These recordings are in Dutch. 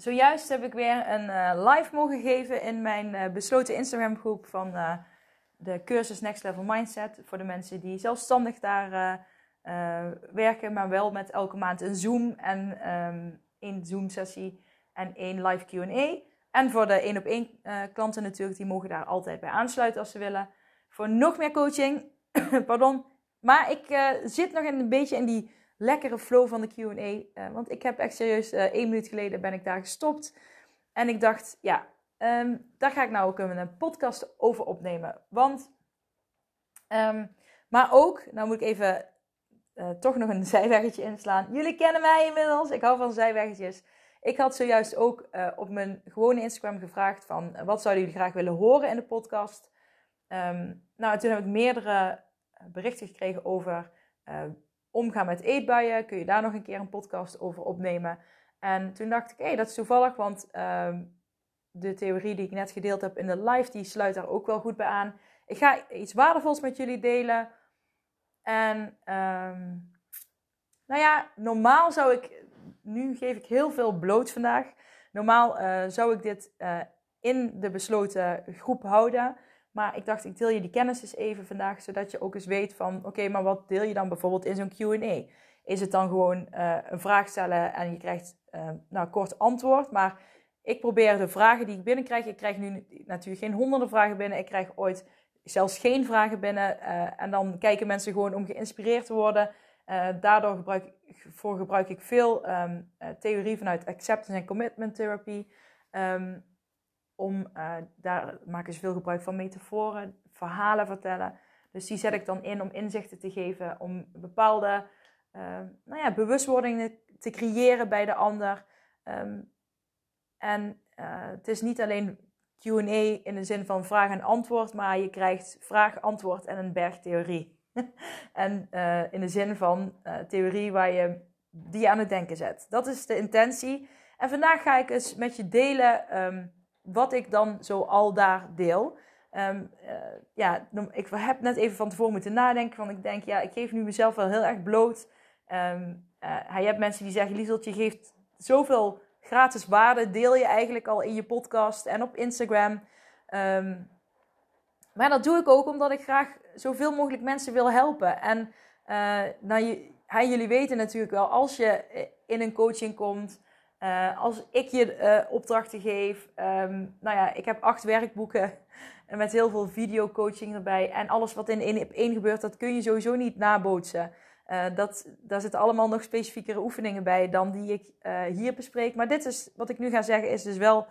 Zojuist heb ik weer een uh, live mogen geven in mijn uh, besloten Instagram groep van uh, de cursus Next Level Mindset. Voor de mensen die zelfstandig daar werken, maar wel met elke maand een Zoom en um, één Zoom sessie en één live Q&A. En voor de één op één klanten natuurlijk, die mogen daar altijd bij aansluiten als ze willen. Voor nog meer coaching, pardon. Maar ik zit nog een beetje in die lekkere flow van de Q&A. Uh, want ik heb echt serieus uh, één minuut geleden ben ik daar gestopt. En ik dacht, ja, um, daar ga ik nou ook een podcast over opnemen. Want, um, maar ook, nou moet ik even uh, toch nog een zijweggetje inslaan. Jullie kennen mij inmiddels, ik hou van zijweggetjes. Ik had zojuist ook op mijn gewone Instagram gevraagd van, wat zouden jullie graag willen horen in de podcast? Um, nou, toen heb ik meerdere berichten gekregen over omgaan met eetbuien. Kun je daar nog een keer een podcast over opnemen? En toen dacht ik, hé, hey, dat is toevallig, want uh, de theorie die ik net gedeeld heb in de live, die sluit daar ook wel goed bij aan. Ik ga iets waardevols met jullie delen. En um, nou ja, normaal zou ik, nu geef ik heel veel bloot vandaag. Normaal uh, zou ik dit uh, in de besloten groep houden. Maar ik dacht, ik deel je die kennis eens even vandaag, zodat je ook eens weet van, oké, maar wat deel je dan bijvoorbeeld in zo'n Q&A? Is het dan gewoon uh, een vraag stellen en je krijgt uh, nou, kort antwoord? Maar ik probeer de vragen die ik binnenkrijg, ik krijg nu natuurlijk geen honderden vragen binnen, ik krijg ooit zelfs geen vragen binnen. Uh, en dan kijken mensen gewoon om geïnspireerd te worden. daardoor gebruik ik, voor gebruik ik veel um, theorie vanuit acceptance en commitment therapy. Um, om, uh, daar maken ze veel gebruik van metaforen, verhalen vertellen. Dus die zet ik dan in om inzichten te geven, om bepaalde uh, nou ja, bewustwordingen te creëren bij de ander. Um, en uh, het is niet alleen QA in de zin van vraag en antwoord, maar je krijgt vraag, antwoord en een berg theorie. en in de zin van theorie waar je die aan het denken zet. Dat is de intentie. En vandaag ga ik eens met je delen. Um, wat ik dan zo al daar deel. Um, uh, ja, ik heb net even van tevoren moeten nadenken. Want ik denk, ja, ik geef nu mezelf wel heel erg bloot. Um, je hebt mensen die zeggen, Lieselt, je geeft zoveel gratis waarde. Deel je eigenlijk al in je podcast en op Instagram. Um, maar dat doe ik ook omdat ik graag zoveel mogelijk mensen wil helpen. En uh, nou, je, jullie weten natuurlijk wel, als je in een coaching komt... Uh, als ik je uh, opdrachten geef, um, nou ja, ik heb acht werkboeken met heel veel videocoaching erbij. En alles wat in één één gebeurt, dat kun je sowieso niet nabootsen. Uh, dat, daar zitten allemaal nog specifiekere oefeningen bij dan die ik hier bespreek. Maar dit is, wat ik nu ga zeggen, is dus wel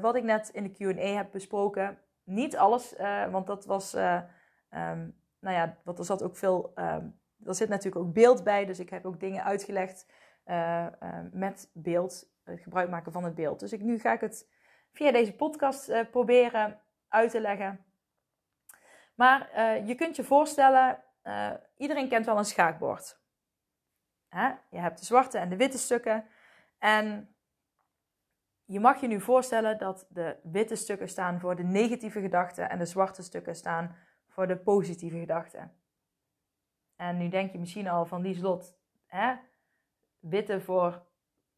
wat ik net in de Q&A heb besproken. Niet alles, want dat was, um, nou ja, want er zat ook veel, um, er zit natuurlijk ook beeld bij. Dus ik heb ook dingen uitgelegd met beeld gebruik maken van het beeld. Dus ik, nu ga ik het via deze podcast uh, proberen uit te leggen. Maar uh, je kunt je voorstellen, iedereen kent wel een schaakbord. Hè? Je hebt de zwarte en de witte stukken. En je mag je nu voorstellen dat de witte stukken staan voor de negatieve gedachten en de zwarte stukken staan voor de positieve gedachten. En nu denk je misschien al van die slot, hè? witte voor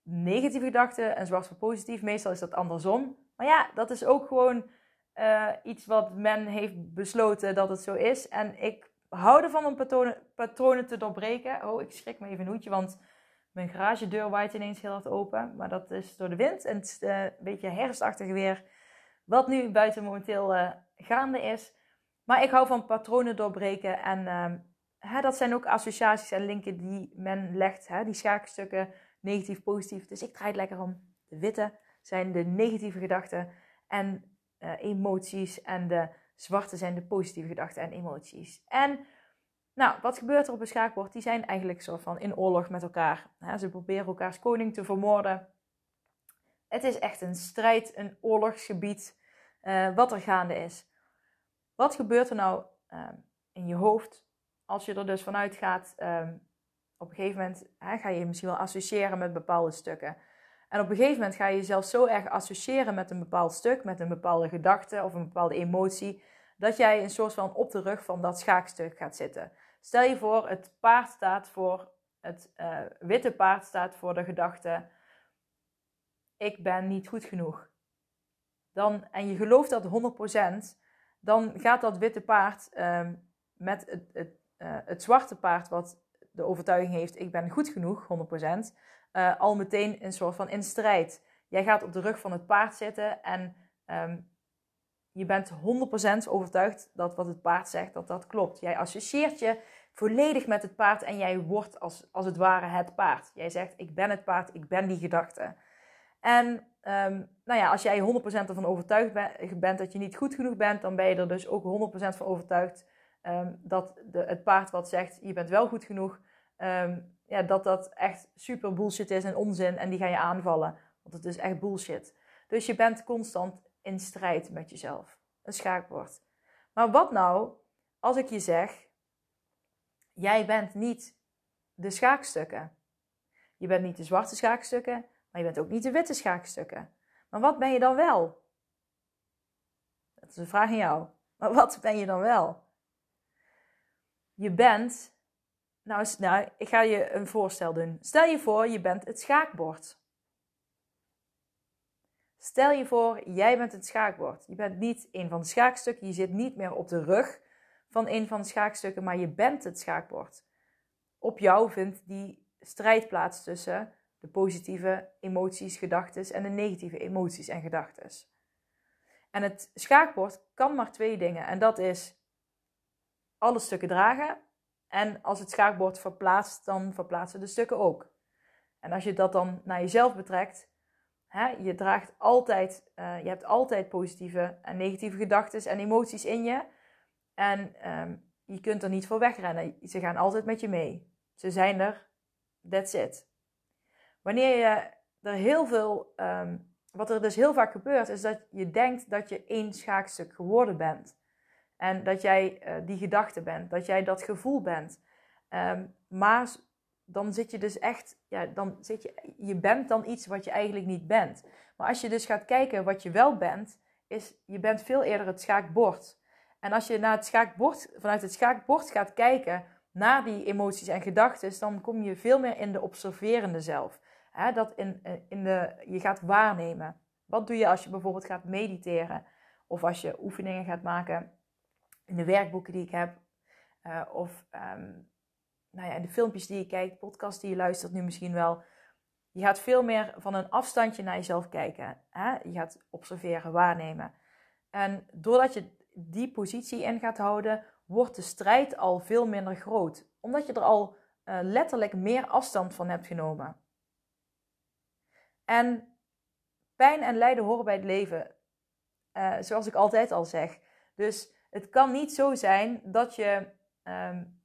negatieve gedachten en zwart voor positief. Meestal is dat andersom. Maar ja, dat is ook gewoon uh, iets wat men heeft besloten dat het zo is. En ik hou ervan om patronen, patronen te doorbreken. Oh, ik schrik me even een hoedje, want mijn garagedeur waait ineens heel hard open. Maar dat is door de wind en het is uh, een beetje herfstachtig weer. Wat nu buiten momenteel uh, gaande is. Maar ik hou van patronen doorbreken. En hè, dat zijn ook associaties en linken die men legt. Hè, die schaakstukken negatief, positief. Dus ik draai het lekker om. De witte zijn de negatieve gedachten en uh, emoties. En de zwarte zijn de positieve gedachten en emoties. En Nou, wat gebeurt er op een schaakbord? Die zijn eigenlijk soort van in oorlog met elkaar. Ze proberen elkaars koning te vermoorden. Het is echt een strijd, een oorlogsgebied, uh, wat er gaande is. Wat gebeurt er nou uh, in je hoofd als je er dus vanuit gaat? Uh, op een gegeven moment ga je, je misschien wel associëren met bepaalde stukken. En op een gegeven moment ga je jezelf zo erg associëren met een bepaald stuk, met een bepaalde gedachte of een bepaalde emotie, dat jij een soort van op de rug van dat schaakstuk gaat zitten. Stel je voor, het paard staat voor, het uh, witte paard staat voor de gedachte, ik ben niet goed genoeg. Dan, en je gelooft dat 100%, dan gaat dat witte paard um, met het, het, uh, het zwarte paard, wat de overtuiging heeft, ik ben goed genoeg, 100%, uh, al meteen een soort van in strijd. Jij gaat op de rug van het paard zitten en um, je bent 100% overtuigd dat wat het paard zegt, dat dat klopt. Jij associeert je volledig met het paard en jij wordt als, als het ware het paard. Jij zegt, ik ben het paard, ik ben die gedachte. En um, nou ja, als jij 100% ervan overtuigd bent dat je niet goed genoeg bent, dan ben je er dus ook 100% van overtuigd um, dat de, het paard wat zegt, je bent wel goed genoeg, um, ja, dat dat echt super bullshit is en onzin en die ga je aanvallen. Want het is echt bullshit. Dus je bent constant in strijd met jezelf. Een schaakbord. Maar wat nou als ik je zeg, jij bent niet de schaakstukken. Je bent niet de zwarte schaakstukken, maar je bent ook niet de witte schaakstukken. Maar wat ben je dan wel? Dat is een vraag aan jou. Maar wat ben je dan wel? Je bent. Nou, nou, ik ga je een voorstel doen. Stel je voor, je bent het schaakbord. Stel je voor, jij bent het schaakbord. Je bent niet een van de schaakstukken. Je zit niet meer op de rug van een van de schaakstukken, maar je bent het schaakbord. Op jou vindt die strijd plaats tussen de positieve emoties, gedachten en de negatieve emoties en gedachten. En het schaakbord kan maar twee dingen. En dat is alle stukken dragen. En als het schaakbord verplaatst, dan verplaatsen de stukken ook. En als je dat dan naar jezelf betrekt, hè, je draagt altijd, uh, je hebt altijd positieve en negatieve gedachten en emoties in je. En um, je kunt er niet voor wegrennen. Ze gaan altijd met je mee. Ze zijn er. That's it. Wanneer je er heel veel, um, wat er dus heel vaak gebeurt, is dat je denkt dat je één schaakstuk geworden bent. En dat jij uh, die gedachte bent, dat jij dat gevoel bent. Um, maar dan zit je dus echt, ja, dan zit je, je bent dan iets wat je eigenlijk niet bent. Maar als je dus gaat kijken wat je wel bent, is je bent veel eerder het schaakbord. En als je naar het schaakbord, vanuit het schaakbord gaat kijken naar die emoties en gedachten, dan kom je veel meer in de observerende zelf. Dat in, in de, je gaat waarnemen. Wat doe je als je bijvoorbeeld gaat mediteren? Of als je oefeningen gaat maken in de werkboeken die ik heb. Uh, of um, nou ja, de filmpjes die je kijkt, podcasts die je luistert nu misschien wel. Je gaat veel meer van een afstandje naar jezelf kijken. Hè? Je gaat observeren, waarnemen. En doordat je die positie in gaat houden, wordt de strijd al veel minder groot. Omdat je er al uh, letterlijk meer afstand van hebt genomen. En pijn en lijden horen bij het leven. Uh, zoals ik altijd al zeg. Dus het kan niet zo zijn dat je. Um,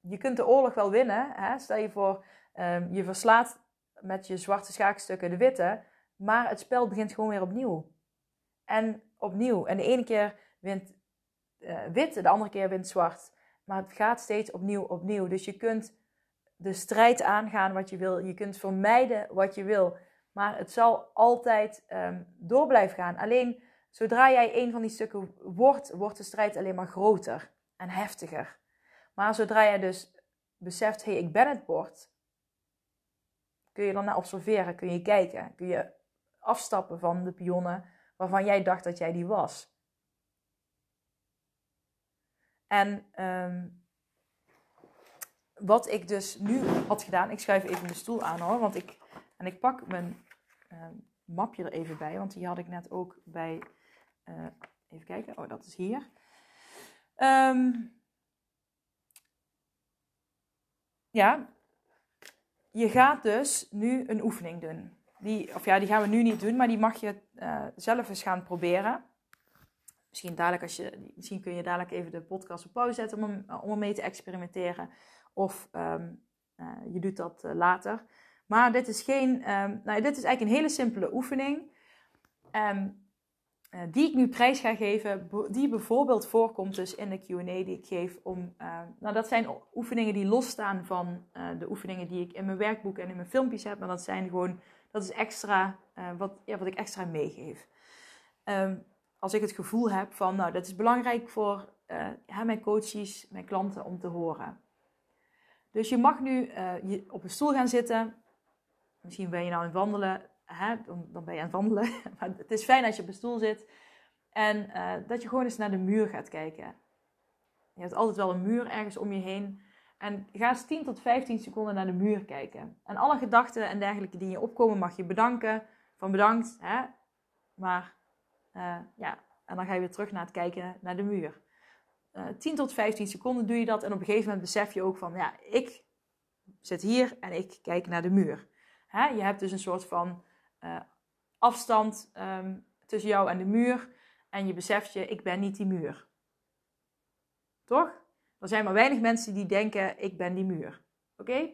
je kunt de oorlog wel winnen. Hè? Stel je voor, um, je verslaat met je zwarte schaakstukken de witte. Maar het spel begint gewoon weer opnieuw. En opnieuw. En de ene keer wint uh, wit, de andere keer wint zwart. Maar het gaat steeds opnieuw, opnieuw. Dus je kunt de strijd aangaan wat je wil. Je kunt vermijden wat je wil. Maar het zal altijd um, door blijven gaan. Alleen zodra jij een van die stukken wordt, wordt de strijd alleen maar groter en heftiger. Maar zodra jij dus beseft, hé, hey, ik ben het bord, kun je dan naar observeren, kun je kijken, kun je afstappen van de pionnen waarvan jij dacht dat jij die was. En um, wat ik dus nu had gedaan, ik schuif even mijn stoel aan hoor, want ik, en ik pak mijn uh, mapje er even bij, want die had ik net ook bij, uh, even kijken, oh dat is hier. Um, ja, je gaat dus nu een oefening doen. Die, of ja, die gaan we nu niet doen, maar die mag je uh, zelf eens gaan proberen. misschien, dadelijk als je, misschien kun je dadelijk even de podcast op pauze zetten om, om ermee te experimenteren. Of ehm, je doet dat later. Maar dit is geen, ehm, nou, dit is eigenlijk een hele simpele oefening. Um, die ik nu prijs ga geven, die bijvoorbeeld voorkomt dus in de Q&A die ik geef. Om, uh, nou, dat zijn oefeningen die losstaan van uh, de oefeningen die ik in mijn werkboek en in mijn filmpjes heb. Maar dat zijn gewoon, dat is extra, wat, ja, wat ik extra meegeef. Um, als ik het gevoel heb van, nou, dat is belangrijk voor mijn coaches, mijn klanten om te horen. Dus je mag nu je op een stoel gaan zitten. Misschien ben je nou aan het wandelen dan, dan, ben je aan het wandelen. maar het is fijn als je op een stoel zit. En uh, dat je gewoon eens naar de muur gaat kijken. Je hebt altijd wel een muur ergens om je heen. En ga eens 10 tot 15 seconden naar de muur kijken. En alle gedachten en dergelijke die je opkomen mag je bedanken. Van bedankt. Hè? Maar uh, ja, en dan ga je weer terug naar het kijken naar de muur. Uh, eh, 10 tot 15 seconden doe je dat. En op een gegeven moment besef je ook van, ja, ik zit hier en ik kijk naar de muur. Hè? Je hebt dus een soort van uh, afstand um, tussen jou en de muur. En je beseft je, ik ben niet die muur. Toch? Er zijn maar weinig mensen die denken, ik ben die muur. Oké?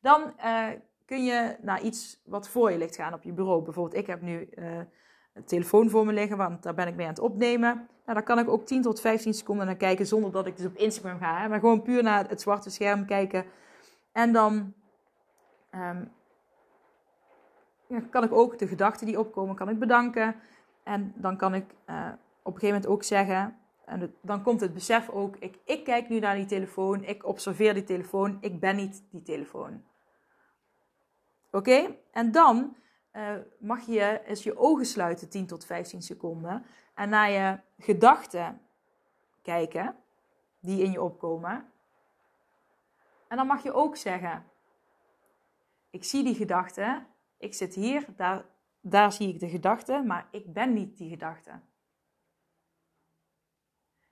Dan uh, kun je naar iets wat voor je ligt gaan op je bureau. Bijvoorbeeld, ik heb nu uh, een telefoon voor me liggen, want daar ben ik mee aan het opnemen. Nou, daar kan ik ook 10 tot 15 seconden naar kijken, zonder dat ik dus op Instagram ga. Hè? Maar gewoon puur naar het zwarte scherm kijken. En dan ja, kan ik ook de gedachten die opkomen, kan ik bedanken. En dan kan ik uh, op een gegeven moment ook zeggen, en dan komt het besef ook, ik, ik kijk nu naar die telefoon, ik observeer die telefoon, ik ben niet die telefoon. Oké? En dan uh, mag je eens je ogen sluiten 10 tot 15 seconden en naar je gedachten kijken die in je opkomen. En dan mag je ook zeggen, ik zie die gedachten ik zit hier, daar, daar zie ik de gedachte, maar ik ben niet die gedachte.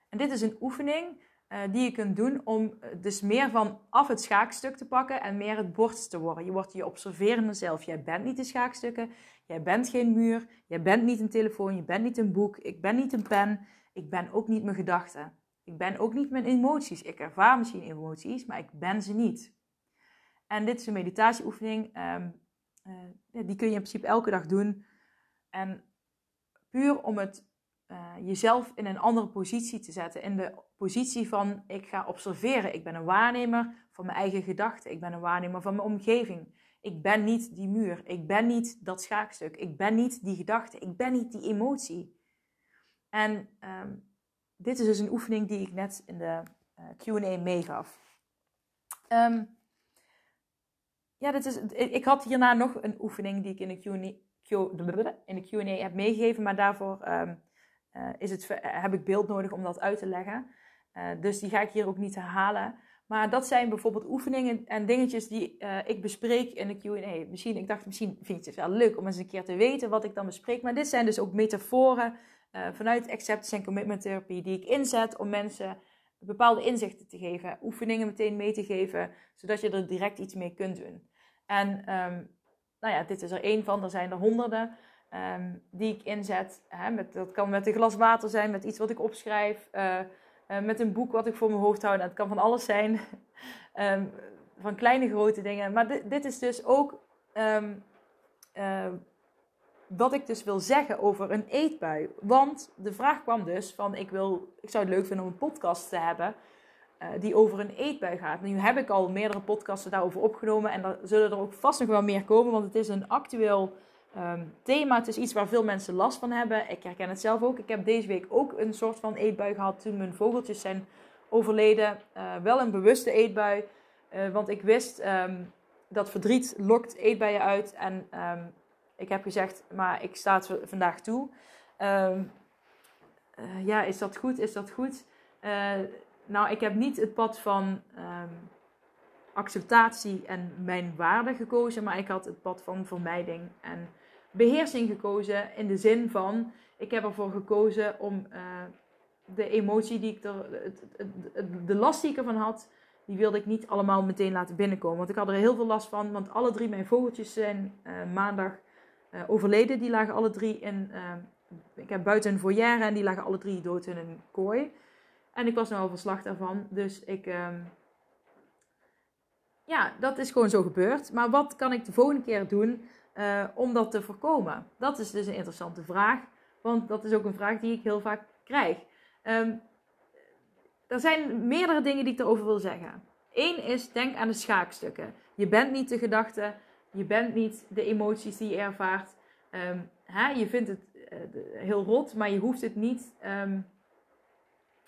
En dit is een oefening uh, die je kunt doen om eh, dus meer van af het schaakstuk te pakken en meer het bord te worden. Je wordt je observerende zelf. Jij bent niet de schaakstukken, jij bent geen muur, jij bent niet een telefoon, je bent niet een boek, ik ben niet een pen, ik ben ook niet mijn gedachten. Ik ben ook niet mijn emoties. Ik ervaar misschien emoties, maar ik ben ze niet. En dit is een meditatieoefening. Um, uh, die kun je in principe elke dag doen. En puur om het uh, jezelf in een andere positie te zetten. In de positie van ik ga observeren. Ik ben een waarnemer van mijn eigen gedachten. Ik ben een waarnemer van mijn omgeving. Ik ben niet die muur. Ik ben niet dat schaakstuk. Ik ben niet die gedachte. Ik ben niet die emotie. En um, dit is dus een oefening die ik net in de uh, Q&A meegaf. Um, ja, dit is, ik had hierna nog een oefening die ik in de Q&A, in de Q&A heb meegegeven, maar daarvoor um, uh, is het, heb ik beeld nodig om dat uit te leggen. Uh, dus die ga ik hier ook niet herhalen. Maar dat zijn bijvoorbeeld oefeningen en dingetjes die ik bespreek in de Q&A. Misschien, ik dacht, misschien vind je het wel leuk om eens een keer te weten wat ik dan bespreek. Maar dit zijn dus ook metaforen vanuit Acceptance en Commitment Therapy die ik inzet om mensen bepaalde inzichten te geven, oefeningen meteen mee te geven, zodat je er direct iets mee kunt doen. En um, nou ja, dit is er één van, er zijn er honderden um, die ik inzet. Hè, met, dat kan met een glas water zijn, met iets wat ik opschrijf, uh, uh, met een boek wat ik voor mijn hoofd hou. Nou, het kan van alles zijn, um, van kleine grote dingen. Maar dit, is dus ook uh, wat ik dus wil zeggen over een eetbui. Want de vraag kwam dus van, ik, wil, ik zou het leuk vinden om een podcast te hebben uh, die over een eetbui gaat. Nu heb ik al meerdere podcasten daarover opgenomen en er zullen er ook vast nog wel meer komen, want het is een actueel um, thema. Het is iets waar veel mensen last van hebben. Ik herken het zelf ook. Ik heb deze week ook een soort van eetbui gehad toen mijn vogeltjes zijn overleden. Uh, wel een bewuste eetbui, uh, want ik wist um, dat verdriet lokt eetbuien uit en... Um, ik heb gezegd, maar ik sta het vandaag toe. Um, uh, ja, is dat goed? Is dat goed? Uh, nou, ik heb niet het pad van um, acceptatie en mijn waarde gekozen, maar ik had het pad van vermijding en beheersing gekozen. In de zin van, ik heb ervoor gekozen om uh, de emotie die ik er, het, het, de last die ik ervan had, die wilde ik niet allemaal meteen laten binnenkomen. Want ik had er heel veel last van, want alle drie mijn vogeltjes zijn maandag overleden. Die lagen alle drie in, uh, ik heb buiten een foyer en die lagen alle drie dood in een kooi. En ik was nou al verslag daarvan. Dus ik. Ehm, ja, dat is gewoon zo gebeurd. Maar wat kan ik de volgende keer doen uh, om dat te voorkomen? Dat is dus een interessante vraag. Want dat is ook een vraag die ik heel vaak krijg. Um, er zijn meerdere dingen die ik erover wil zeggen. Eén is, denk aan de schaakstukken. Je bent niet de gedachten, je bent niet de emoties die je ervaart. Um, hè, je vindt het uh, heel rot, maar je hoeft het niet. Um,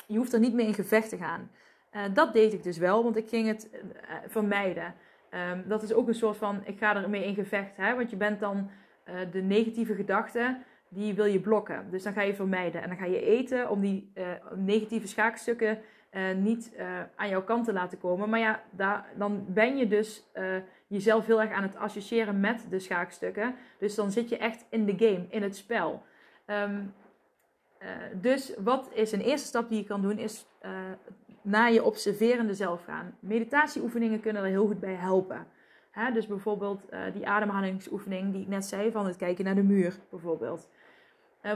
je hoeft er niet mee in gevecht te gaan. Uh, dat deed ik dus wel, want ik ging het uh, vermijden. Um, dat is ook een soort van, ik ga ermee in gevecht. Hè? Want je bent dan de negatieve gedachten, die wil je blokken. Dus dan ga je vermijden. En dan ga je eten om die negatieve schaakstukken niet aan jouw kant te laten komen. Maar ja, daar, dan ben je dus jezelf heel erg aan het associëren met de schaakstukken. Dus dan zit je echt in de game, in het spel. Um, dus wat is een eerste stap die je kan doen, is naar je observerende zelf gaan. Meditatieoefeningen kunnen er heel goed bij helpen. Hè? Dus bijvoorbeeld die ademhalingsoefening die ik net zei, van het kijken naar de muur bijvoorbeeld.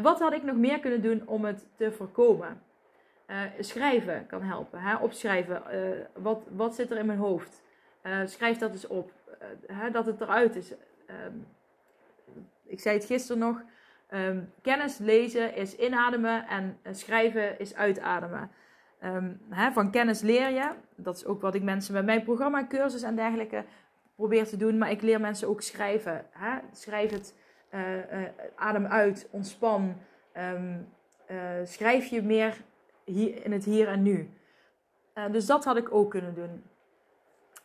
wat had ik nog meer kunnen doen om het te voorkomen? Schrijven kan helpen. Hè? Opschrijven. Wat, wat zit er in mijn hoofd? Schrijf dat eens op. Hè? Dat het eruit is. Um, ik zei het gisteren nog. Um, kennis lezen is inademen en schrijven is uitademen. Um, hè? Van kennis leer je. Dat is ook wat ik mensen met mijn programma, cursus en dergelijke probeer te doen. Maar ik leer mensen ook schrijven. Hè? Schrijf het. adem uit. Ontspan. schrijf je meer hier, in het hier en nu. Dus dat had ik ook kunnen doen.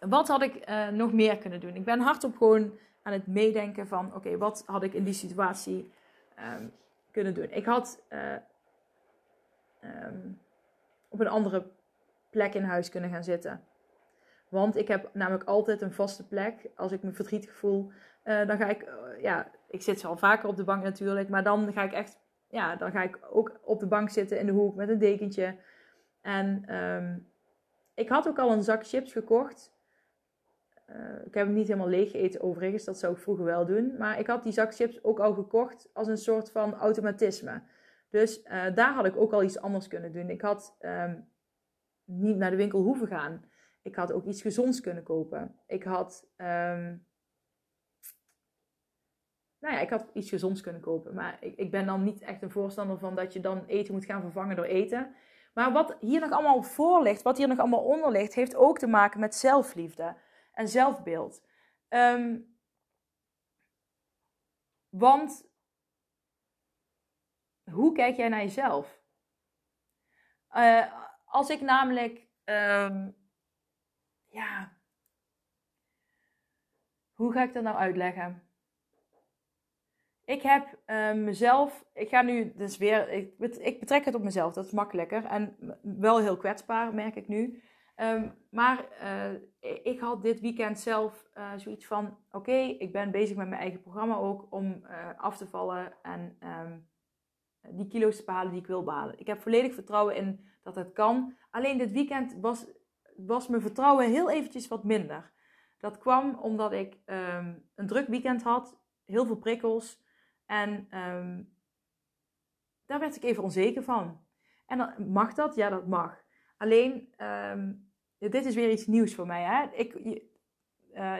Wat had ik uh, nog meer kunnen doen? Ik ben hardop gewoon aan het meedenken van... Oké, wat had ik in die situatie um, kunnen doen? Ik had uh, um, op een andere plek in huis kunnen gaan zitten. Want ik heb namelijk altijd een vaste plek. Als ik me verdrietig voel, dan ga ik... ja, ik zit al vaker op de bank natuurlijk. Maar dan ga ik echt ja, dan ga ik ook op de bank zitten in de hoek met een dekentje. En um, ik had ook al een zak chips gekocht. Uh, ik heb hem niet helemaal leeg gegeten overigens, dat zou ik vroeger wel doen. Maar ik had die zak chips ook al gekocht als een soort van automatisme. Dus uh, daar had ik ook al iets anders kunnen doen. Ik had um, niet naar de winkel hoeven gaan. Ik had ook iets gezonds kunnen kopen. Ik had um, nou ja, ik had iets gezonds kunnen kopen. Maar ik, ik ben dan niet echt een voorstander van dat je dan eten moet gaan vervangen door eten. Maar wat hier nog allemaal voor ligt, wat hier nog allemaal onder ligt, heeft ook te maken met zelfliefde en zelfbeeld. Um, want hoe kijk jij naar jezelf? Uh, als ik namelijk, um, ja, hoe ga ik dat nou uitleggen? Ik heb uh, mezelf, ik ga nu dus weer, ik, ik, betrek het op mezelf, dat is makkelijker en wel heel kwetsbaar, merk ik nu. Um, maar uh, ik had dit weekend zelf uh, zoiets van: oké, ik ben bezig met mijn eigen programma ook om uh, af te vallen en um, die kilo's te behalen die ik wil behalen. Ik heb volledig vertrouwen in dat het kan. Alleen dit weekend was, was mijn vertrouwen heel eventjes wat minder. Dat kwam omdat ik um, een druk weekend had, heel veel prikkels. En daar werd ik even onzeker van. En dan, mag dat? Ja, dat mag. Alleen, dit is weer iets nieuws voor mij. Hè? Ik, uh,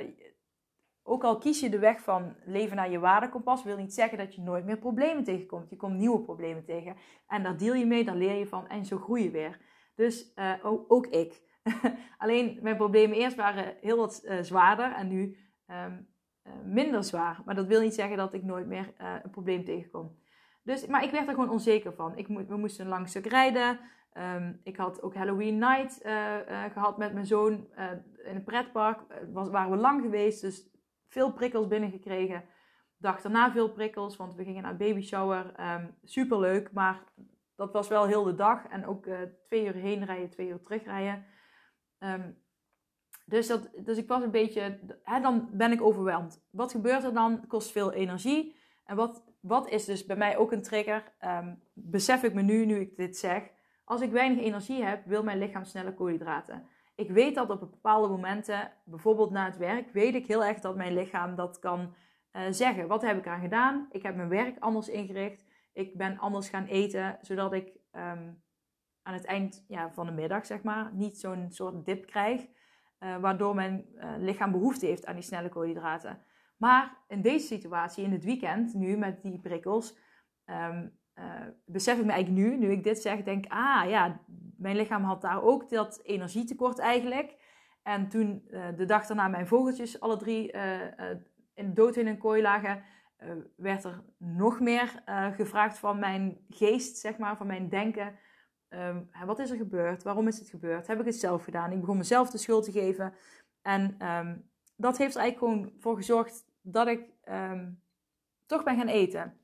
ook al kies je de weg van leven naar je waardekompas, wil niet zeggen dat je nooit meer problemen tegenkomt. Je komt nieuwe problemen tegen. En daar deel je mee, daar leer je van en zo groei je weer. Dus uh, ook, ik. Alleen mijn problemen eerst waren heel wat uh, zwaarder en nu um, eh, minder zwaar. Maar dat wil niet zeggen dat ik nooit meer een probleem tegenkom. Dus, maar ik werd er gewoon onzeker van. Ik mo we moesten een lang stuk rijden. Um, ik had ook Halloween night uh, gehad met mijn zoon in een pretpark. Was, waren we lang geweest, dus veel prikkels binnengekregen. Dag daarna veel prikkels, want we gingen naar baby shower. Um, ehm, Super leuk, maar dat was wel heel de dag. En ook twee uur heen rijden, twee uur terugrijden. Um, dus, dat, dus ik was een beetje, hè, dan ben ik overweldigd. Wat gebeurt er dan? Kost veel energie. En wat, wat is dus bij mij ook een trigger? Besef ik me nu, nu ik dit zeg. Als ik weinig energie heb, wil mijn lichaam sneller koolhydraten. Ik weet dat op bepaalde momenten, bijvoorbeeld na het werk, weet ik heel erg dat mijn lichaam dat kan uh, zeggen. Wat heb ik aan gedaan? Ik heb mijn werk anders ingericht. Ik ben anders gaan eten, zodat ik ehm, aan het eind ja, van de middag, zeg maar, niet zo'n soort dip krijg. Uh, waardoor mijn uh, lichaam behoefte heeft aan die snelle koolhydraten. Maar in deze situatie, in het weekend, nu met die prikkels, um, uh, besef ik me eigenlijk nu, nu ik dit zeg, denk ah ja, mijn lichaam had daar ook dat energietekort eigenlijk. En toen de dag daarna mijn vogeltjes alle drie in dood in een kooi lagen, werd er nog meer gevraagd van mijn geest, zeg maar, van mijn denken Um, wat is er gebeurd? Waarom is het gebeurd? Heb ik het zelf gedaan? Ik begon mezelf de schuld te geven. En um, dat heeft er eigenlijk gewoon voor gezorgd dat ik um, toch ben gaan eten.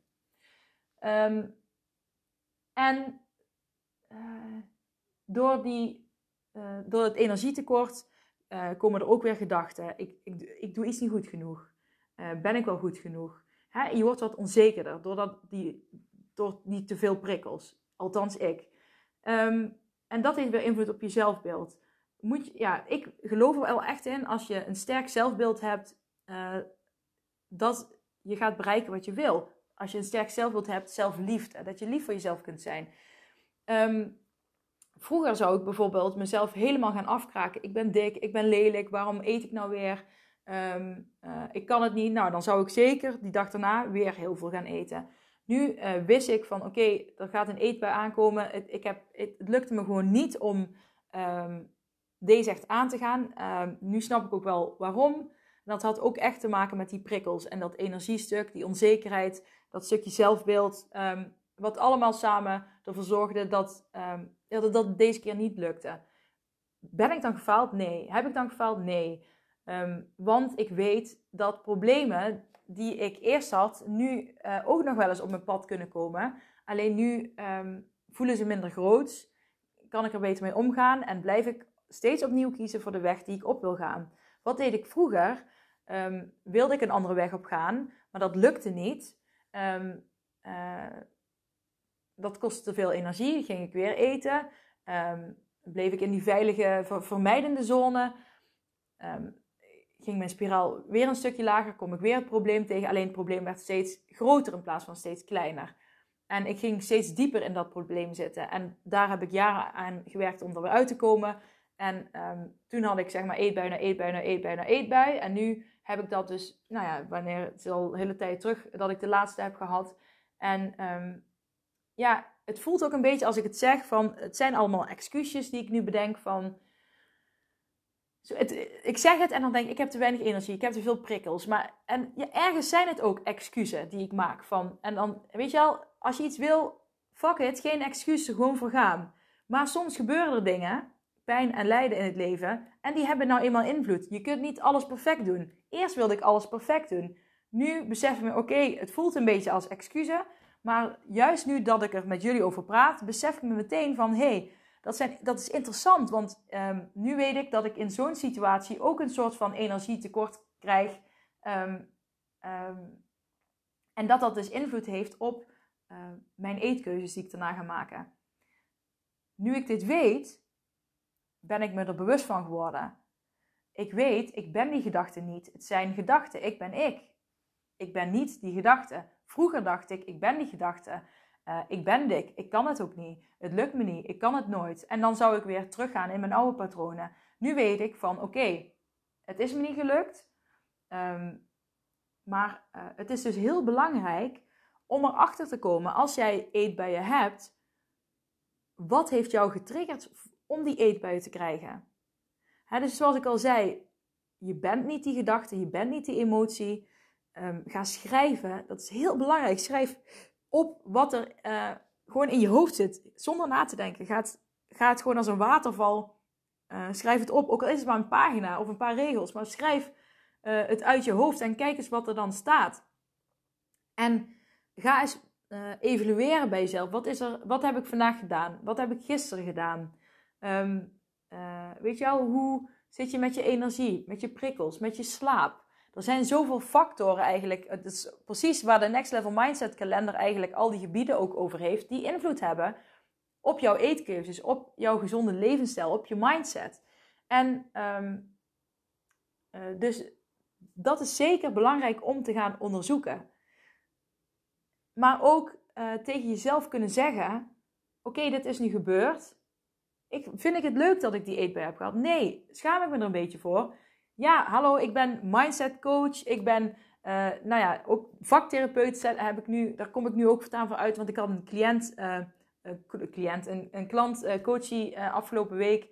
En uh, door, die, uh, door het energietekort uh, komen er ook weer gedachten. Ik, ik, ik doe iets niet goed genoeg. ben ik wel goed genoeg? Hè? Je wordt wat onzekerder doordat die, door niet te veel prikkels. Althans, ik. Um, en dat heeft weer invloed op je zelfbeeld. Moet je, ja, ik geloof er wel echt in, als je een sterk zelfbeeld hebt, dat je gaat bereiken wat je wil. Als je een sterk zelfbeeld hebt, zelfliefde, dat je lief voor jezelf kunt zijn. Um, vroeger zou ik bijvoorbeeld mezelf helemaal gaan afkraken. Ik ben dik, ik ben lelijk, waarom eet ik nou weer? Um, uh, ik kan het niet. Nou, dan zou ik zeker die dag daarna weer heel veel gaan eten. Nu uh, wist ik van oké, er gaat een eetbui aankomen. Het, ik heb, het, lukte me gewoon niet om um, deze echt aan te gaan. Nu snap ik ook wel waarom. dat had ook echt te maken met die prikkels en dat energiestuk, die onzekerheid, dat stukje zelfbeeld. Um, wat allemaal samen ervoor zorgde dat, dat, dat deze keer niet lukte. Ben ik dan gefaald? Nee. Heb ik dan gefaald? Nee. want ik weet dat problemen die ik eerst had, nu uh, ook nog wel eens op mijn pad kunnen komen. Alleen nu um, voelen ze minder groot, kan ik er beter mee omgaan en blijf ik steeds opnieuw kiezen voor de weg die ik op wil gaan. Wat deed ik vroeger? Um, wilde ik een andere weg op gaan, maar dat lukte niet. Um, uh, dat kostte te veel energie, ging ik weer eten. bleef ik in die veilige, vermijdende zone ging mijn spiraal weer een stukje lager, kom ik weer het probleem tegen. Alleen het probleem werd steeds groter in plaats van steeds kleiner. En ik ging steeds dieper in dat probleem zitten. En daar heb ik jaren aan gewerkt om er weer uit te komen. En toen had ik zeg maar eetbui na eetbui na eetbui na eetbui. En nu heb ik dat dus, nou ja, wanneer het al een hele tijd terug dat ik de laatste heb gehad. En um, ja, het voelt ook een beetje als ik het zeg van, het zijn allemaal excuses die ik nu bedenk van ik zeg het en dan denk ik, ik heb te weinig energie, ik heb te veel prikkels. Maar, en ja, ergens zijn het ook excuses die ik maak. Van, en dan, weet je wel, als je iets wil, fuck it, geen excuses, gewoon voor gaan. Maar soms gebeuren er dingen, pijn en lijden in het leven, en die hebben nou eenmaal invloed. Je kunt niet alles perfect doen. Eerst wilde ik alles perfect doen. Nu besef ik me, oké, het voelt een beetje als excuses. Maar juist nu dat ik er met jullie over praat, besef ik me meteen van, hé, hey, dat, zijn, dat is interessant, want um, nu weet ik dat ik in zo'n situatie ook een soort van energietekort krijg. Um, um, en dat dat dus invloed heeft op uh, mijn eetkeuzes die ik daarna ga maken. Nu ik dit weet, ben ik me er bewust van geworden. Ik weet, ik ben die gedachte niet. Het zijn gedachten. Ik ben ik. Ik ben niet die gedachte. Vroeger dacht ik, ik ben die gedachte. Uh, ik ben dik, ik kan het ook niet, het lukt me niet, ik kan het nooit. En dan zou ik weer teruggaan in mijn oude patronen. Nu weet ik van oké, het is me niet gelukt. Um, maar uh, het is dus heel belangrijk om erachter te komen als jij eetbuien hebt. Wat heeft jou getriggerd om die eetbuien te krijgen? Dus zoals ik al zei, je bent niet die gedachte, je bent niet die emotie. Um, ga schrijven, dat is heel belangrijk. Schrijf op wat er uh, gewoon in je hoofd zit, zonder na te denken. Ga het, gewoon als een waterval, uh, schrijf het op, ook al is het maar een pagina of een paar regels, maar schrijf uh, het uit je hoofd en kijk eens wat er dan staat. En ga eens evalueren bij jezelf. Wat, is er, wat heb ik vandaag gedaan? Wat heb ik gisteren gedaan? Um, weet je wel, hoe zit je met je energie, met je prikkels, met je slaap? Er zijn zoveel factoren eigenlijk. Het is precies waar de Next Level Mindset kalender eigenlijk al die gebieden ook over heeft. Die invloed hebben op jouw eetkeuzes, op jouw gezonde levensstijl, op je mindset. En um, uh, dus dat is zeker belangrijk om te gaan onderzoeken. Maar ook uh, tegen jezelf kunnen zeggen: Oké, dit is nu gebeurd. Ik, vind ik het leuk dat ik die eetbui heb gehad? Nee, schaam ik me er een beetje voor. Ja, hallo, ik ben mindset coach. Ik ben, uh, nou ja, ook vaktherapeut heb ik nu. Daar kom ik nu ook voortaan voor uit, want ik had een cliënt, uh, een, cliënt een, een klant, uh, coachie afgelopen week.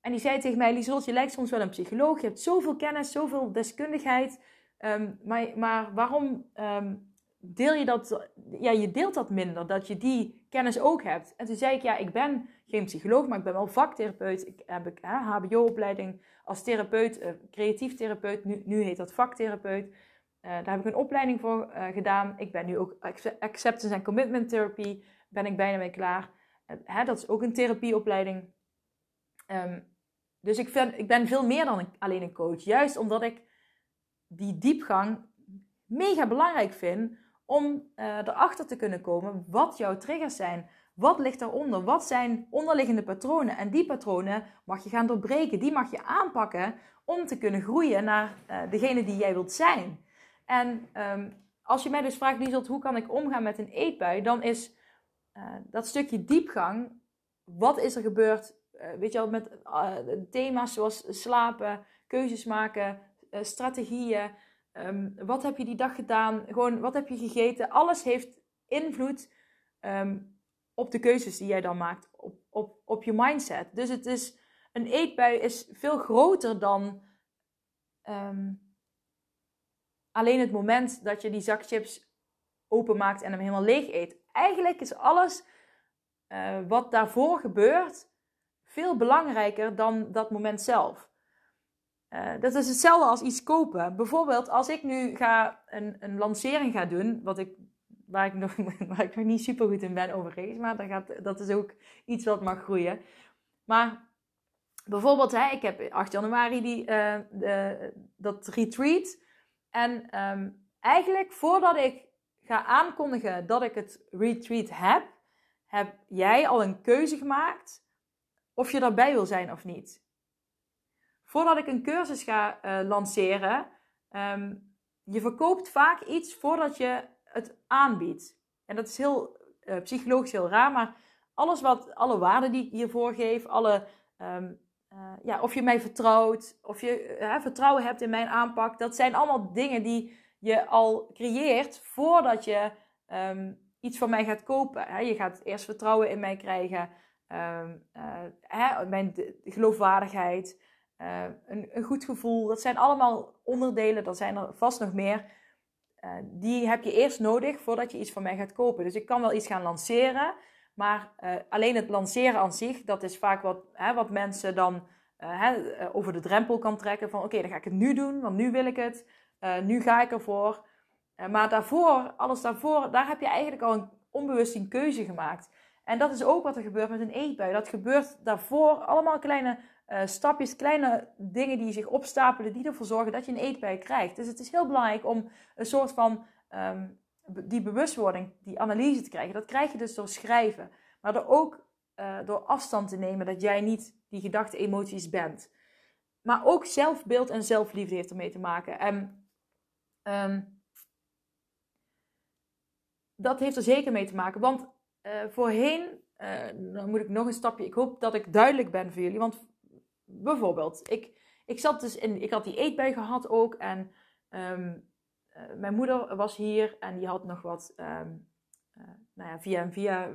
En die zei tegen mij, Lieselt, je lijkt soms wel een psycholoog. Je hebt zoveel kennis, zoveel deskundigheid. Um, maar, maar waarom um, deel je dat, ja, je deelt dat minder, dat je die kennis ook hebt. En toen zei ik, ja, ik ben geen psycholoog, maar ik ben wel vaktherapeut. Ik heb ik HBO-opleiding als therapeut, uh, creatief therapeut. Nu, nu heet dat vaktherapeut. Uh, daar heb ik een opleiding voor uh, gedaan. Ik ben nu ook acceptance en commitment therapy, ben ik bijna mee klaar. Hè, dat is ook een therapieopleiding. Um, dus ik, vind, ik ben veel meer dan een, alleen een coach. Juist omdat ik die diepgang mega belangrijk vind om uh, erachter te kunnen komen wat jouw triggers zijn. Wat ligt daaronder? Wat zijn onderliggende patronen? En die patronen mag je gaan doorbreken. Die mag je aanpakken om te kunnen groeien naar uh, degene die jij wilt zijn. En um, als je mij dus vraagt, hoe kan ik omgaan met een eetbui? Dan is uh, dat stukje diepgang. Wat is er gebeurd? weet je wel, met thema's zoals slapen, keuzes maken, strategieën. Um, wat heb je die dag gedaan? Gewoon, wat heb je gegeten? Alles heeft invloed um, op de keuzes die jij dan maakt, op, op, op je mindset. Dus het is, een eetbui is veel groter dan um, alleen het moment dat je die zak chips openmaakt en hem helemaal leeg eet. Eigenlijk is alles uh, wat daarvoor gebeurt veel belangrijker dan dat moment zelf. Uh, dat is hetzelfde als iets kopen. Bijvoorbeeld, als ik nu ga een, een lancering ga doen, wat ik, waar, ik nog, waar ik nog niet super goed in ben overigens, maar dat, gaat, dat is ook iets wat mag groeien. Maar bijvoorbeeld, hè, ik heb 8 januari die, uh, de, dat retreat. En um, eigenlijk voordat ik ga aankondigen dat ik het retreat heb, heb jij al een keuze gemaakt of je daarbij wil zijn of niet voordat ik een cursus ga uh, lanceren, um, je verkoopt vaak iets voordat je het aanbiedt. En dat is heel uh, psychologisch heel raar, maar alles wat, alle waarden die ik hiervoor geef, alle, um, uh, ja, of je mij vertrouwt, of je vertrouwen hebt in mijn aanpak, dat zijn allemaal dingen die je al creëert voordat je um, iets van mij gaat kopen. Je gaat eerst vertrouwen in mij krijgen, mijn geloofwaardigheid. Uh, een, een, goed gevoel. Dat zijn allemaal onderdelen, er zijn er vast nog meer. Uh, die heb je eerst nodig voordat je iets van mij gaat kopen. Dus ik kan wel iets gaan lanceren, maar uh, alleen het lanceren aan zich, dat is vaak wat, hè, wat mensen dan hè, over de drempel kan trekken. Van oké, dan ga ik het nu doen, want nu wil ik het. nu ga ik ervoor. maar daarvoor, alles daarvoor, daar heb je eigenlijk al een onbewust een keuze gemaakt. En dat is ook wat er gebeurt met een eetbui. Dat gebeurt daarvoor allemaal kleine uh, stapjes, kleine dingen die zich opstapelen, die ervoor zorgen dat je een eetbui krijgt. Dus het is heel belangrijk om een soort van um, die bewustwording, die analyse te krijgen. Dat krijg je dus door schrijven, maar door ook uh, door afstand te nemen dat jij niet die gedachte, emoties bent. Maar ook zelfbeeld en zelfliefde heeft ermee te maken. En um, dat heeft er zeker mee te maken, want uh, voorheen, dan moet ik nog een stapje, ik hoop dat ik duidelijk ben voor jullie, want bijvoorbeeld, ik, ik zat dus in, ik had die eetbui gehad ook. En um, uh, mijn moeder was hier en die had nog wat, um, uh, nou ja, via en via uh,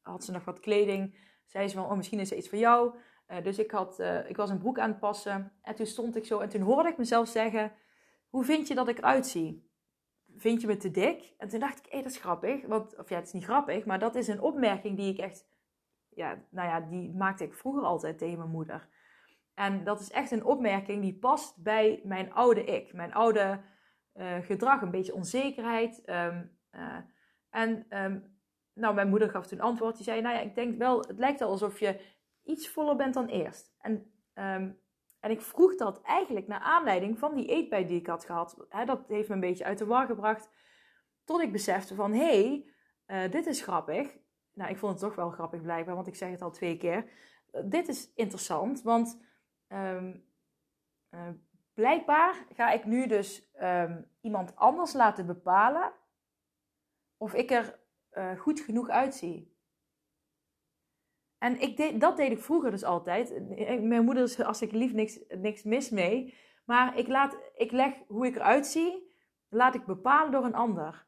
had ze nog wat kleding. Zei ze van, oh, misschien is er iets voor jou. dus ik, had, ik was een broek aan het passen. En toen stond ik zo en toen hoorde ik mezelf zeggen, hoe vind je dat ik eruit zie? Vind je me te dik? En toen dacht ik, hé, dat is grappig. Want, of ja, het is niet grappig, maar dat is een opmerking die ik echt, ja, nou ja, die maakte ik vroeger altijd tegen mijn moeder. En dat is echt een opmerking die past bij mijn oude ik. Mijn oude uh, gedrag, een beetje onzekerheid. Um, en um, nou, mijn moeder gaf toen antwoord. Die zei, nou ja, ik denk wel, het lijkt wel alsof je iets voller bent dan eerst. En, um, en ik vroeg dat eigenlijk naar aanleiding van die eetbui die ik had gehad. He, dat heeft me een beetje uit de war gebracht. Tot ik besefte van, hé, hey, uh, dit is grappig. Nou, ik vond het toch wel grappig blijkbaar, want ik zeg het al twee keer. dit is interessant, want Um, uh, blijkbaar ga ik nu dus um, iemand anders laten bepalen of ik er uh, goed genoeg uitzie. En ik dat deed ik vroeger dus altijd. Mijn moeder is, als ik lief, niks, niks mis mee. Maar ik, laat, ik leg hoe ik eruit zie, laat ik bepalen door een ander.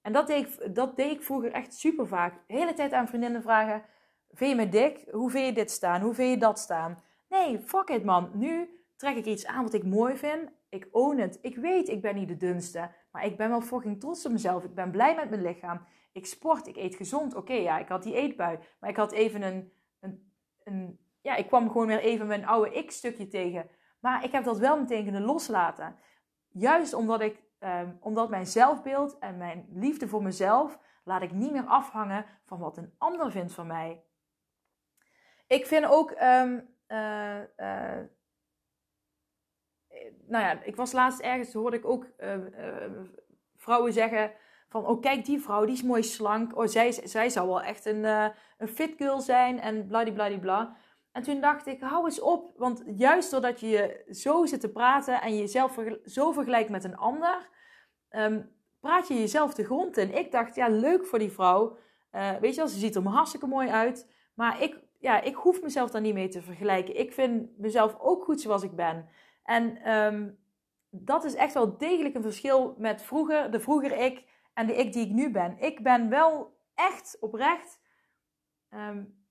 En dat deed dat deed ik vroeger echt super vaak. De hele tijd aan vriendinnen vragen: Vind je me dik? Hoe vind je dit staan? Hoe vind je dat staan? Nee, fuck it man. Nu trek ik iets aan wat ik mooi vind. Ik own het. Ik weet, ik ben niet de dunste. Maar ik ben wel fucking trots op mezelf. Ik ben blij met mijn lichaam. Ik sport, ik eet gezond. Oké, ja, ik had die eetbui. Maar ik had even een, een, een... Ja, ik kwam gewoon weer even mijn oude ik-stukje tegen. Maar ik heb dat wel meteen kunnen loslaten. Juist omdat ik... Um, omdat mijn zelfbeeld en mijn liefde voor mezelf... laat ik niet meer afhangen van wat een ander vindt van mij. Ik vind ook... Um, uh, uh, nou ja, ik was laatst ergens, hoorde ik ook uh, vrouwen zeggen van, oh kijk die vrouw, die is mooi slank. Oh, zij, zij zou wel echt een, een fit girl zijn en bladibladibla. En toen dacht ik, hou eens op. Want juist doordat je zo zit te praten en jezelf zo vergelijkt met een ander, um, praat je jezelf de grond in. Ik dacht, ja, leuk voor die vrouw. Weet je wel, ze ziet er hartstikke mooi uit. Maar ik, ja, ik hoef mezelf daar niet mee te vergelijken. Ik vind mezelf ook goed zoals ik ben. En um, dat is echt wel degelijk een verschil met vroeger, de vroeger ik en de ik die ik nu ben. Ik ben wel echt oprecht um,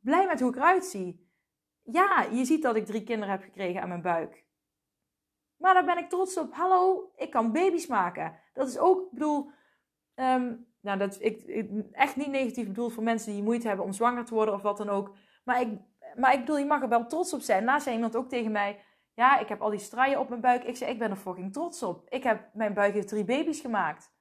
blij met hoe ik eruit zie. Ja, je ziet dat ik drie kinderen heb gekregen aan mijn buik. Maar daar ben ik trots op. Hallo, ik kan baby's maken. Dat is ook, ik bedoel, um, nou, dat ik, echt niet negatief bedoeld voor mensen die moeite hebben om zwanger te worden of wat dan ook. Maar ik, maar ik bedoel, je mag er wel trots op zijn. Laatst zei iemand ook tegen mij, ja, ik heb al die straaien op mijn buik. Ik zei, ik ben er fucking trots op. Ik heb, mijn buik heeft drie baby's gemaakt.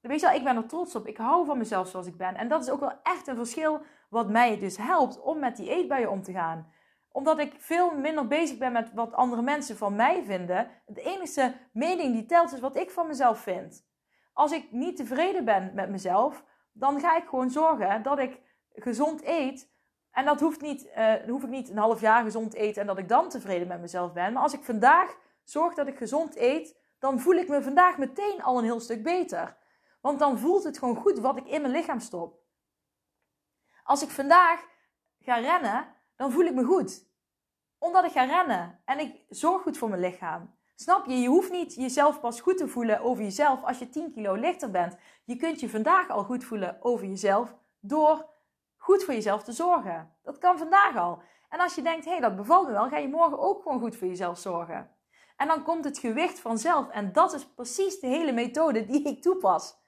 Weet je wel, ik ben er trots op. Ik hou van mezelf zoals ik ben. En dat is ook wel echt een verschil wat mij dus helpt om met die eetbuien om te gaan. Omdat ik veel minder bezig ben met wat andere mensen van mij vinden. De enige mening die telt is wat ik van mezelf vind. Als ik niet tevreden ben met mezelf, dan ga ik gewoon zorgen dat ik gezond eet. En dat hoeft niet, uh, hoef ik niet een half jaar gezond te eten en dat ik dan tevreden met mezelf ben. Maar als ik vandaag zorg dat ik gezond eet, dan voel ik me vandaag meteen al een heel stuk beter. Want dan voelt het gewoon goed wat ik in mijn lichaam stop. Als ik vandaag ga rennen, dan voel ik me goed. Omdat ik ga rennen en ik zorg goed voor mijn lichaam. Snap je? Je hoeft niet jezelf pas goed te voelen over jezelf als je 10 kilo lichter bent. Je kunt je vandaag al goed voelen over jezelf door goed voor jezelf te zorgen. Dat kan vandaag al. En als je denkt, hé, hey, dat bevalt me wel, ga je morgen ook gewoon goed voor jezelf zorgen. En dan komt het gewicht vanzelf. En dat is precies de hele methode die ik toepas.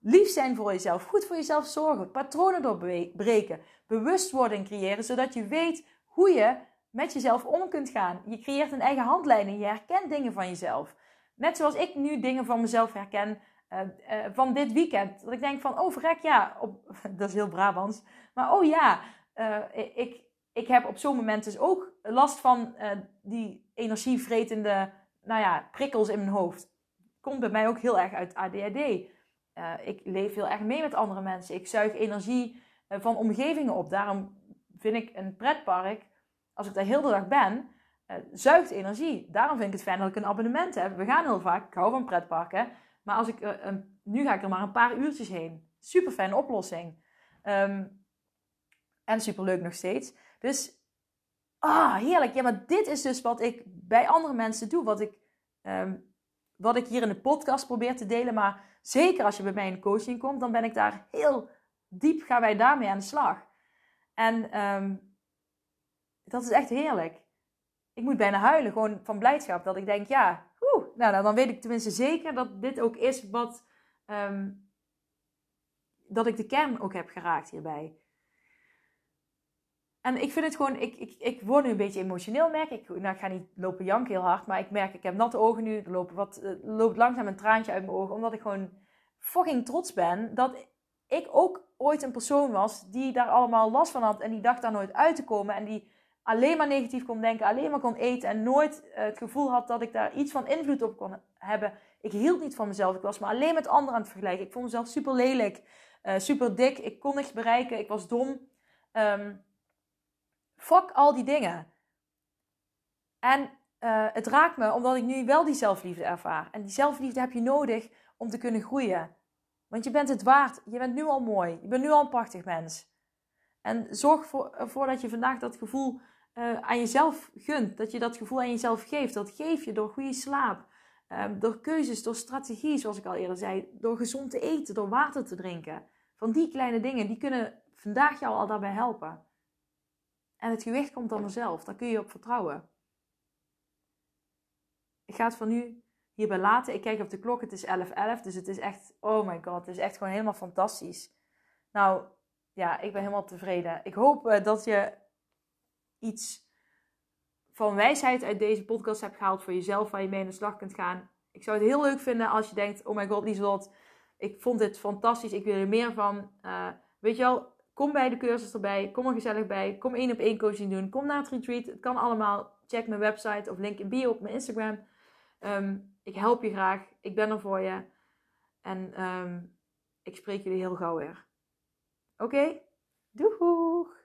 Lief zijn voor jezelf, goed voor jezelf zorgen, patronen doorbreken, bewustwording creëren, zodat je weet hoe je met jezelf om kunt gaan. Je creëert een eigen handleiding, je herkent dingen van jezelf. Net zoals ik nu dingen van mezelf herken uh, uh, van dit weekend. Dat ik denk van, oh verrek, ja, op, dat is heel Brabants. Maar oh ja, uh, ik, ik heb op zo'n moment dus ook last van die energievretende nou ja, prikkels in mijn hoofd. Komt bij mij ook heel erg uit ADHD. ik leef heel erg mee met andere mensen. Ik zuig energie van omgevingen op. Daarom vind ik een pretpark, als ik daar heel de dag ben, zuigt energie. Daarom vind ik het fijn dat ik een abonnement heb. We gaan heel vaak, ik hou van pretparken. Maar als ik, uh, nu ga ik er maar een paar uurtjes heen. Super fijne oplossing. Um, en super leuk nog steeds. Dus, ah, heerlijk. Ja, maar dit is dus wat ik bij andere mensen doe. Wat ik, um, wat ik hier in de podcast probeer te delen. Maar zeker als je bij mij in coaching komt, dan ben ik daar heel diep, gaan wij daarmee aan de slag. En um, dat is echt heerlijk. Ik moet bijna huilen, gewoon van blijdschap. Dat ik denk, ja, nou, dan weet ik tenminste zeker dat dit ook is wat. Um, dat ik de kern ook heb geraakt hierbij. En ik vind het gewoon, ik, ik, ik word nu een beetje emotioneel, merk ik. Nou, ik ga niet lopen janken heel hard, maar ik merk, ik heb natte ogen nu. Er loopt, wat, er loopt langzaam een traantje uit mijn ogen, omdat ik gewoon fucking trots ben dat ik ook ooit een persoon was die daar allemaal last van had en die dacht daar nooit uit te komen en die alleen maar negatief kon denken, alleen maar kon eten en nooit eh, het gevoel had dat ik daar iets van invloed op kon hebben. Ik hield niet van mezelf. Ik was me alleen met anderen aan het vergelijken. Ik vond mezelf super lelijk, uh, super dik. Ik kon niks bereiken. Ik was dom. Um, fuck al die dingen. En uh, het raakt me omdat ik nu wel die zelfliefde ervaar. En die zelfliefde heb je nodig om te kunnen groeien. Want je bent het waard. Je bent nu al mooi. Je bent nu al een prachtig mens. En zorg ervoor dat je vandaag dat gevoel uh, aan jezelf gunt. Dat je dat gevoel aan jezelf geeft. Dat geef je door goede slaap. Um, door keuzes, door strategie, zoals ik al eerder zei. Door gezond te eten, door water te drinken. Van die kleine dingen, die kunnen vandaag jou al daarbij helpen. En het gewicht komt dan vanzelf. Daar kun je op vertrouwen. Ik ga het van nu hierbij laten. Ik kijk op de klok, het is 11.11. 11, dus het is echt, oh my god, het is echt gewoon helemaal fantastisch. Nou, ja, ik ben helemaal tevreden. Ik hoop uh, dat je iets van wijsheid uit deze podcast hebt gehaald voor jezelf, waar je mee aan de slag kunt gaan. Ik zou het heel leuk vinden als je denkt, oh my god, Lieselot, ik vond dit fantastisch, ik wil er meer van. Uh, weet je wel, kom bij de cursus erbij, kom er gezellig bij, kom één op één coaching doen, kom naar het retreat. Het kan allemaal. Check mijn website of link in bio op mijn Instagram. Um, ik help je graag, ik ben er voor je. En um, ik spreek jullie heel gauw weer. Oké? Okay? Doeg!